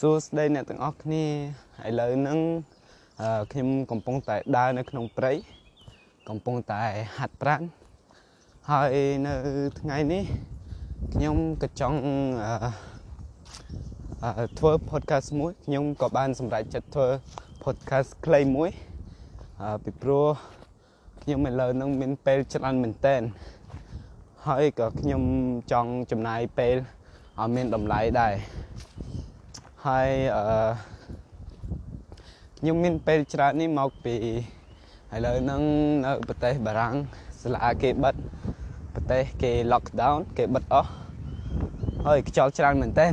សួស្តីអ្នកទាំងអស់គ្នាឥឡូវហ្នឹងខ្ញុំកំពុងតែដើរនៅក្នុងព្រៃកំពុងតែហាត់ប្រាណហើយនៅថ្ងៃនេះខ្ញុំក៏ចង់ធ្វើ podcast មួយខ្ញុំក៏បានសម្រេចចិត្តធ្វើ podcast ខ្លីមួយពីព្រោះខ្ញុំឥឡូវហ្នឹងមានពេលច្រើនមែនតើហើយក៏ខ្ញុំចង់ចំណាយពេលឲ្យមានតម្លៃដែរ ហើយអឺខ្ញុំមានពេលច្រើននេះមកពីឥឡូវហ្នឹងនៅប្រទេសបារាំងសាលាគេបិទប្រទេសគេ lockdown គេបិទអស់ហើយខ្យល់ច្រើនមែនតើ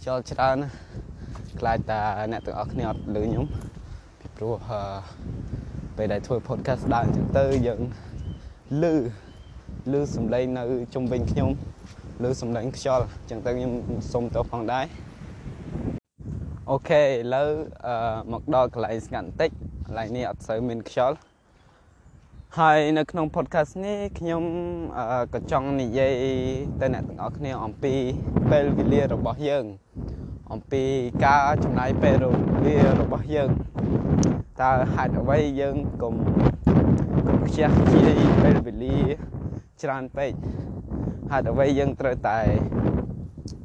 ខ្យល់ច្រើនខ្លាចតាអ្នកទាំងអស់គ្នាអត់លឺខ្ញុំពីព្រោះពេលដែលធ្វើ podcast ដើរអញ្ចឹងទៅយើងលឺលឺសំឡេងនៅជុំវិញខ្ញុំ ឬសំឡេងខ្យល់អញ្ចឹងទៅខ្ញុំសុំទោសផងដែរអូខេឥឡូវអឺមកដល់កន្លែងស្ងាត់បន្តិចកន្លែងនេះអត់សូវមានខ្យល់ហើយនៅក្នុង podcast នេះខ្ញុំក៏ចង់និយាយទៅអ្នកទាំងអស់គ្នាអំពីពេលវេលារបស់យើង អំពីការចំណាយពេលវេលារបស់យើងតើហេតុអ្វីយើងកុំកុំខ្ជះខ្ជាយពេលវេលាច្រើនពេក ហេតុអ្វីយើងត្រូវតែ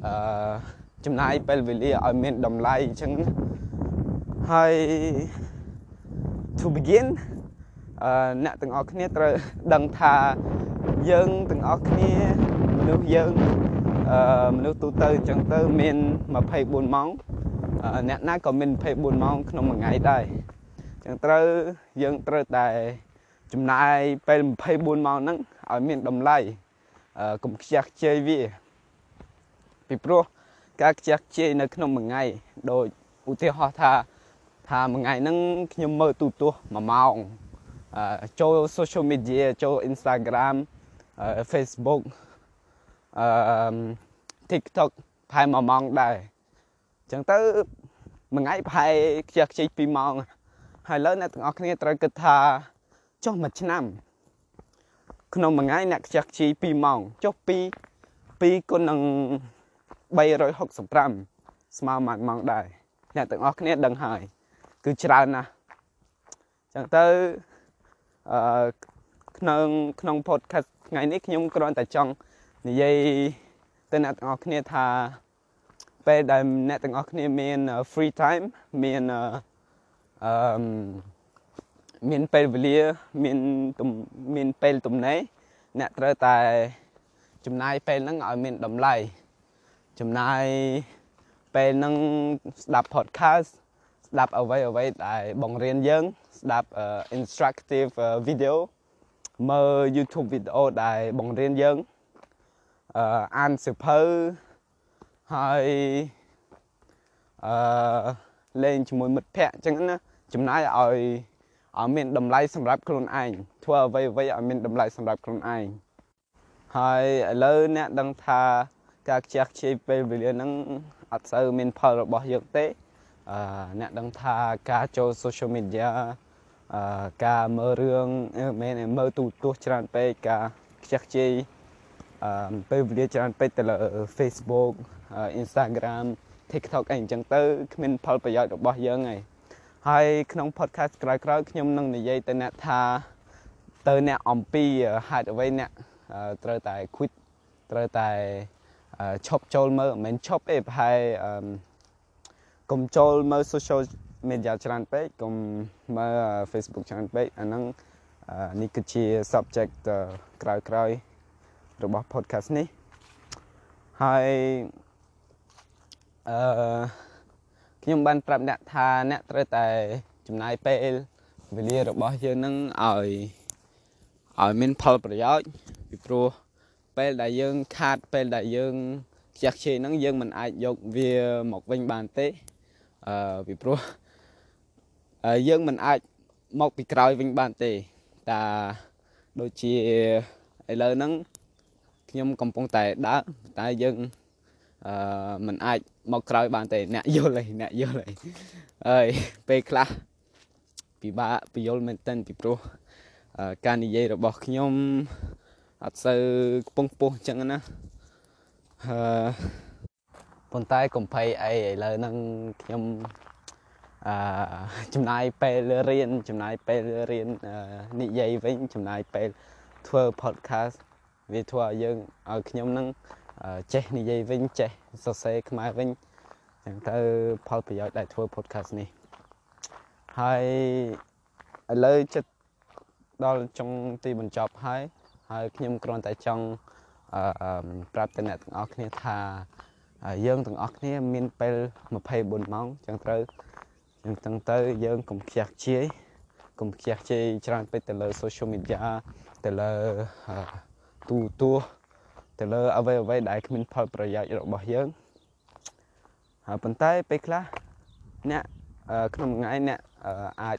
អឺចំណាយពេលវេលាឲ្យមានតម្លៃអញ្ចឹងហើយ to begin អឺអ្នកទាំងអស់គ្នាត្រូវដឹងថាយើងទាំងអស់គ្នាមនុស្សយើងអឺមនុស្សទូទៅអញ្ចឹងទៅមាន24ម៉ោងអ្នកណាក៏មាន24ម៉ោងក្នុងមួយថ្ងៃដែរអញ្ចឹងត្រូវយើងត្រូវតែចំណាយពេល24ម៉ោងហ្នឹងឲ្យមានតម្លៃ កុំខ្ជះខ្ជាយវាពីព្រោះការខ្ជះខ្ជាយនៅក្នុងមួយថ្ងៃដូចឧទាហរណ៍ថាថាមួយថ្ងៃហ្នឹងខ្ញុំមើលទូទាស់1ម៉ោងចូល social media ចូល Instagram Facebook អឺ TikTok ប្រហែល1ម៉ោងដែរអញ្ចឹងទៅមួយថ្ងៃប្រហែលខ្ជះខ្ជាយ2ម៉ោងហើយឥឡូវអ្នកទាំងអស់គ្នាត្រូវគិតថាចុះមួយឆ្នាំ ក្នុងមួយថ្ងៃអ្នកខ្ជះខ្ជាយ2ម៉ោងចុះ2 2គុណនឹង365ស្មើមួយម៉ោងដែរអ្នកទាំងអស់គ្នាដឹងហើយ គឺច្រើនណាស់ចឹងទៅអឺក្នុងក្នុង podcast ថ្ងៃនេះខ្ញុំគ្រាន់តែចង់និយាយទៅអ្នកទាំងអស់គ្នាថាពេលដែលអ្នកទាំងអស់គ្នាមាន free time មានអឺ មានពេលវេលាមានមានពេលទំនេរអ្នកត្រូវតែចំណាយពេលហ្នឹងឲ្យមានតម្លៃចំណាយពេលហ្នឹងស្ដាប់ podcast ស្ដាប់អ្វីអ្វីដែលបង្រៀនយើងស្ដាប់ instructive video មើល YouTube video ដែលបង្រៀនយើងអឺអានសៀវភៅហើយអឺលេងជាមួយមិត្តភ័ក្តិអញ្ចឹងណាចំណាយឲ្យ ឲ្យមានតម្លៃសម្រាប់ខ្លួនឯងធ្វើអ្វីអ្វីឲ្យមានតម្លៃសម្រាប់ខ្លួនឯងហើយឥឡូវអ្នកដឹងថាការខ្ជះខ្ជាយពេលវេលាហ្នឹងអត់សូវមានផលរបស់យើងទេអឺអ្នកដឹងថាការចូល social media អឺការមើលរឿងមែនមើលទូទស្សន៍ច្រើនពេកការខ្ជះខ្ជាយអឺពេលវេលាច្រើនពេកទៅលើ Facebook Instagram TikTok អីអញ្ចឹងទៅគ្មានផលប្រយោជន៍របស់យើងឯង ហើយក្នុង podcast ក្រោយៗខ្ញុំនឹងនិយាយទៅអ្នកថាទៅអ្នកអំពីហេតុអ្វីអ្នកត្រូវតែ quit ត្រូវតែឈប់ចូលមើលមិនមែនឈប់ទេប្រហែលកុំចូលមើល social media ច្រើនពេកកុំមើល Facebook ច្រើនពេកអាហ្នឹងនេះគឺជា subject ក្រោយៗរបស់ podcast នេះហើយអឺ ខ្ញុំបានប្រាប់អ្នកថាអ្នកត្រូវតែចំណាយពេលវេលារបស់យើងនឹងឲ្យឲ្យមានផលប្រយោជន៍ពីព្រោះពេលដែលយើងខាតពេលដែលយើងខ្ជះខ្ជាយហ្នឹងយើងមិនអាចយកវាមកវិញបានទេអឺពីព្រោះយើងមិនអាចមកពីក្រោយវិញបានទេតាដូចជាឥឡូវហ្នឹងខ្ញុំកំពុងតែដើរតែយើងអឺมันអាច មកក្រោយបានទេអ្នកយល់ឯអ្នកយល់ឯហើយពេលខ្លះពិបាកពយល់មែនតើពីព្រោះការនិយាយរបស់ខ្ញុំអត់សូវខ្ពង់ខ្ពស់អញ្ចឹងណាអឺប៉ុន្តែកុំភ័យអីឥឡូវហ្នឹងខ្ញុំអឺចំណាយពេលរៀនចំណាយពេលរៀននិយាយវិញចំណាយពេលធ្វើ podcast វាធ្វើឲ្យយើងឲ្យខ្ញុំនឹង ចេះនិយាយវិញចេះសរសេរខ្មែរវិញអញ្ចឹងទៅផលប្រយោជន៍ដែលធ្វើ podcast នេះហើយឥឡូវចិត្តដល់ចុងទីបញ្ចប់ហើយហើយខ្ញុំគ្រាន់តែចង់អឺប្រាប់ទៅអ្នកទាំងអស់គ្នាថាយើងទាំងអស់គ្នាមានពេល24ម៉ោងអញ្ចឹងត្រូវអញ្ចឹងទៅយើងកុំខ្ជះខ្ជាយកុំខ្ជះខ្ជាយច្រើនពេកទៅលើ social media ទៅលើទូទួ ទៅលើអ្វីអ្វីដែលគ្មានផលប្រយោជន៍របស់យើងហើយប៉ុន្តែពេលខ្លះអ្នកក្នុងថ្ងៃអ្នកអាច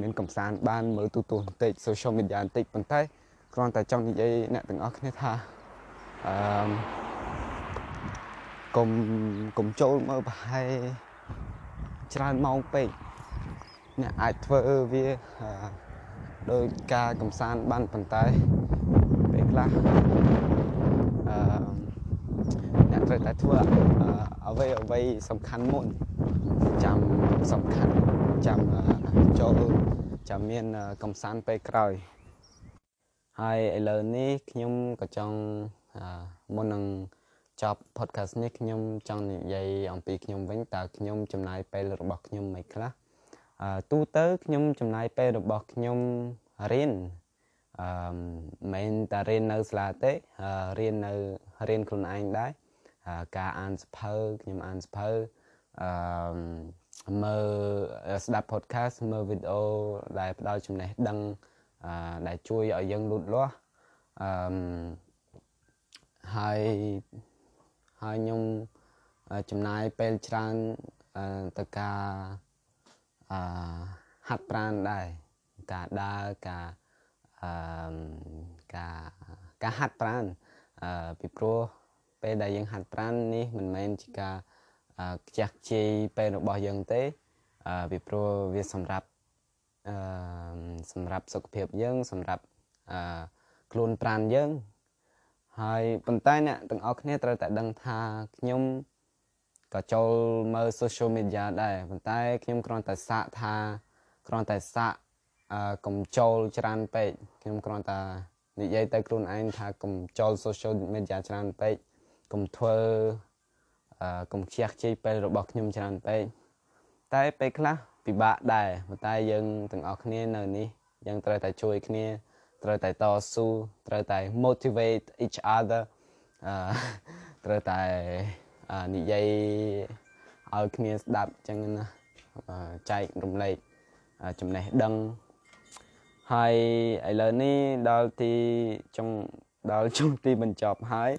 មានកំសាន្តបានមើលទូទួបន្តិច social media បន្តិចប៉ុន្តែគ្រាន់តែចង់និយាយអ្នកទាំងអស់គ្នាថាអឺកុំកុំចូលមើលប្រហែលច្រើនម៉ោងពេកអ្នកអាចធ្វើវាដោយការកំសាន្តបានប៉ុន្តែពេលខ្លះអឺអ្នក ត្រូវតែធ្វើអ្វីអ្វីសំខាន់មុនចាំសំខាន់ចាំចូលចាំមានកំសាន្តពេលក្រោយហើយឥឡូវនេះខ្ញុំក៏ចង់មុននឹងចប់ podcast នេះខ្ញុំចង់និយាយអំពីខ្ញុំវិញតើខ្ញុំចំណាយពេលរបស់ខ្ញុំមិនខ្លះអឺទូទៅខ្ញុំចំណាយពេលរបស់ខ្ញុំរៀនអឺមិនតែរៀននៅសាលាទេរៀននៅរៀនខ្លួនឯងដែរ ការអានសភៅខ្ញុំអានសភៅអឺមើលស្ដាប់ podcast មើលវីដេអូដែលផ្ដល់ចំណេះដឹងដែលជួយឲ្យយើងលូតលាស់អឺហើយហើយខ្ញុំចំណាយពេលច្រើនទៅការអឺហាត់ប្រាណដែរការដើរការអឺការការហាត់ប្រាណអឺពីព្រោះ ពេលដែលយើងហាត់ប្រាណនេះមិនមែនជាការខ្ជះខ្ជាយពេលរបស់យើងទេអឺពីព្រោះវាសម្រាប់អឺសម្រាប់សុខភាពយើង សម្រាប់អឺខ្លួនប្រាណយើង ហើយប៉ុន្តែអ្នកទាំងអស់គ្នាត្រូវតែដឹងថាខ្ញុំក៏ចូលមើល social media ដែរប៉ុន្តែខ្ញុំគ្រាន់តែសាកថាគ្រាន់តែសាកអឺកុំចូលច្រើនពេកខ្ញុំគ្រាន់តែនិយាយទៅខ្លួនឯងថាកុំចូល social media ច្រើនពេក កុំធ្វើអឺកុំខ្ជះខ្ជាយពេលរបស់ខ្ញុំច្រើនពេកតែពេលខ្លះពិបាកដែរប៉ុន្តែយើងទាំងអស់គ្នានៅនេះយើងត្រូវតែជួយគ្នាត្រូវតែតស៊ូត្រូវតែ motivate each other អឺត្រូវតែនិយាយឲ្យគ្នាស្ដាប់អញ្ចឹងណាចែករំលែកចំណេះដឹងហើយឥឡូវនេះដល់ទីចុងដល់ចុងទីបញ្ចប់ហើយ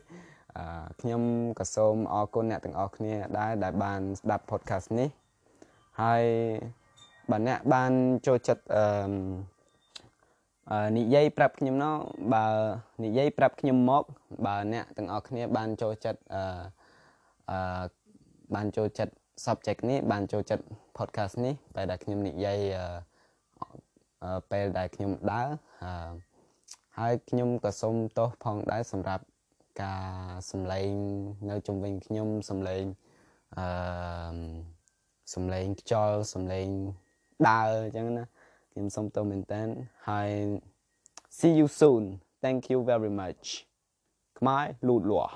ខ្ញុំក៏សូមអរគុណអ្នកទាំងអស់គ្នាដែរដែលបានស្ដាប់ podcast នេះហើយបើអ្នកបានចូលចិត្តអឺនិយាយប្រាប់ខ្ញុំណោះបើនិយាយប្រាប់ខ្ញុំមក បើអ្នកទាំងអស់គ្នាបានចូលចិត្តអឺអឺបានចូលចិត្ត subject នេះបានចូលចិត្ត podcast នេះពេលដែលខ្ញុំនិយាយអឺពេលដែលខ្ញុំដើរហើយខ្ញុំក៏សូមទោសផងដែរសម្រាប់ ការសំឡេងនៅជុំវិញខ្ញុំសំឡេងអឺសំឡេងខ្យល់សំឡេងដើរអញ្ចឹងណាខ្ញុំសូមទោសមែនតើហើយ see you soon thank you very much ខ្មែរលូតលាស់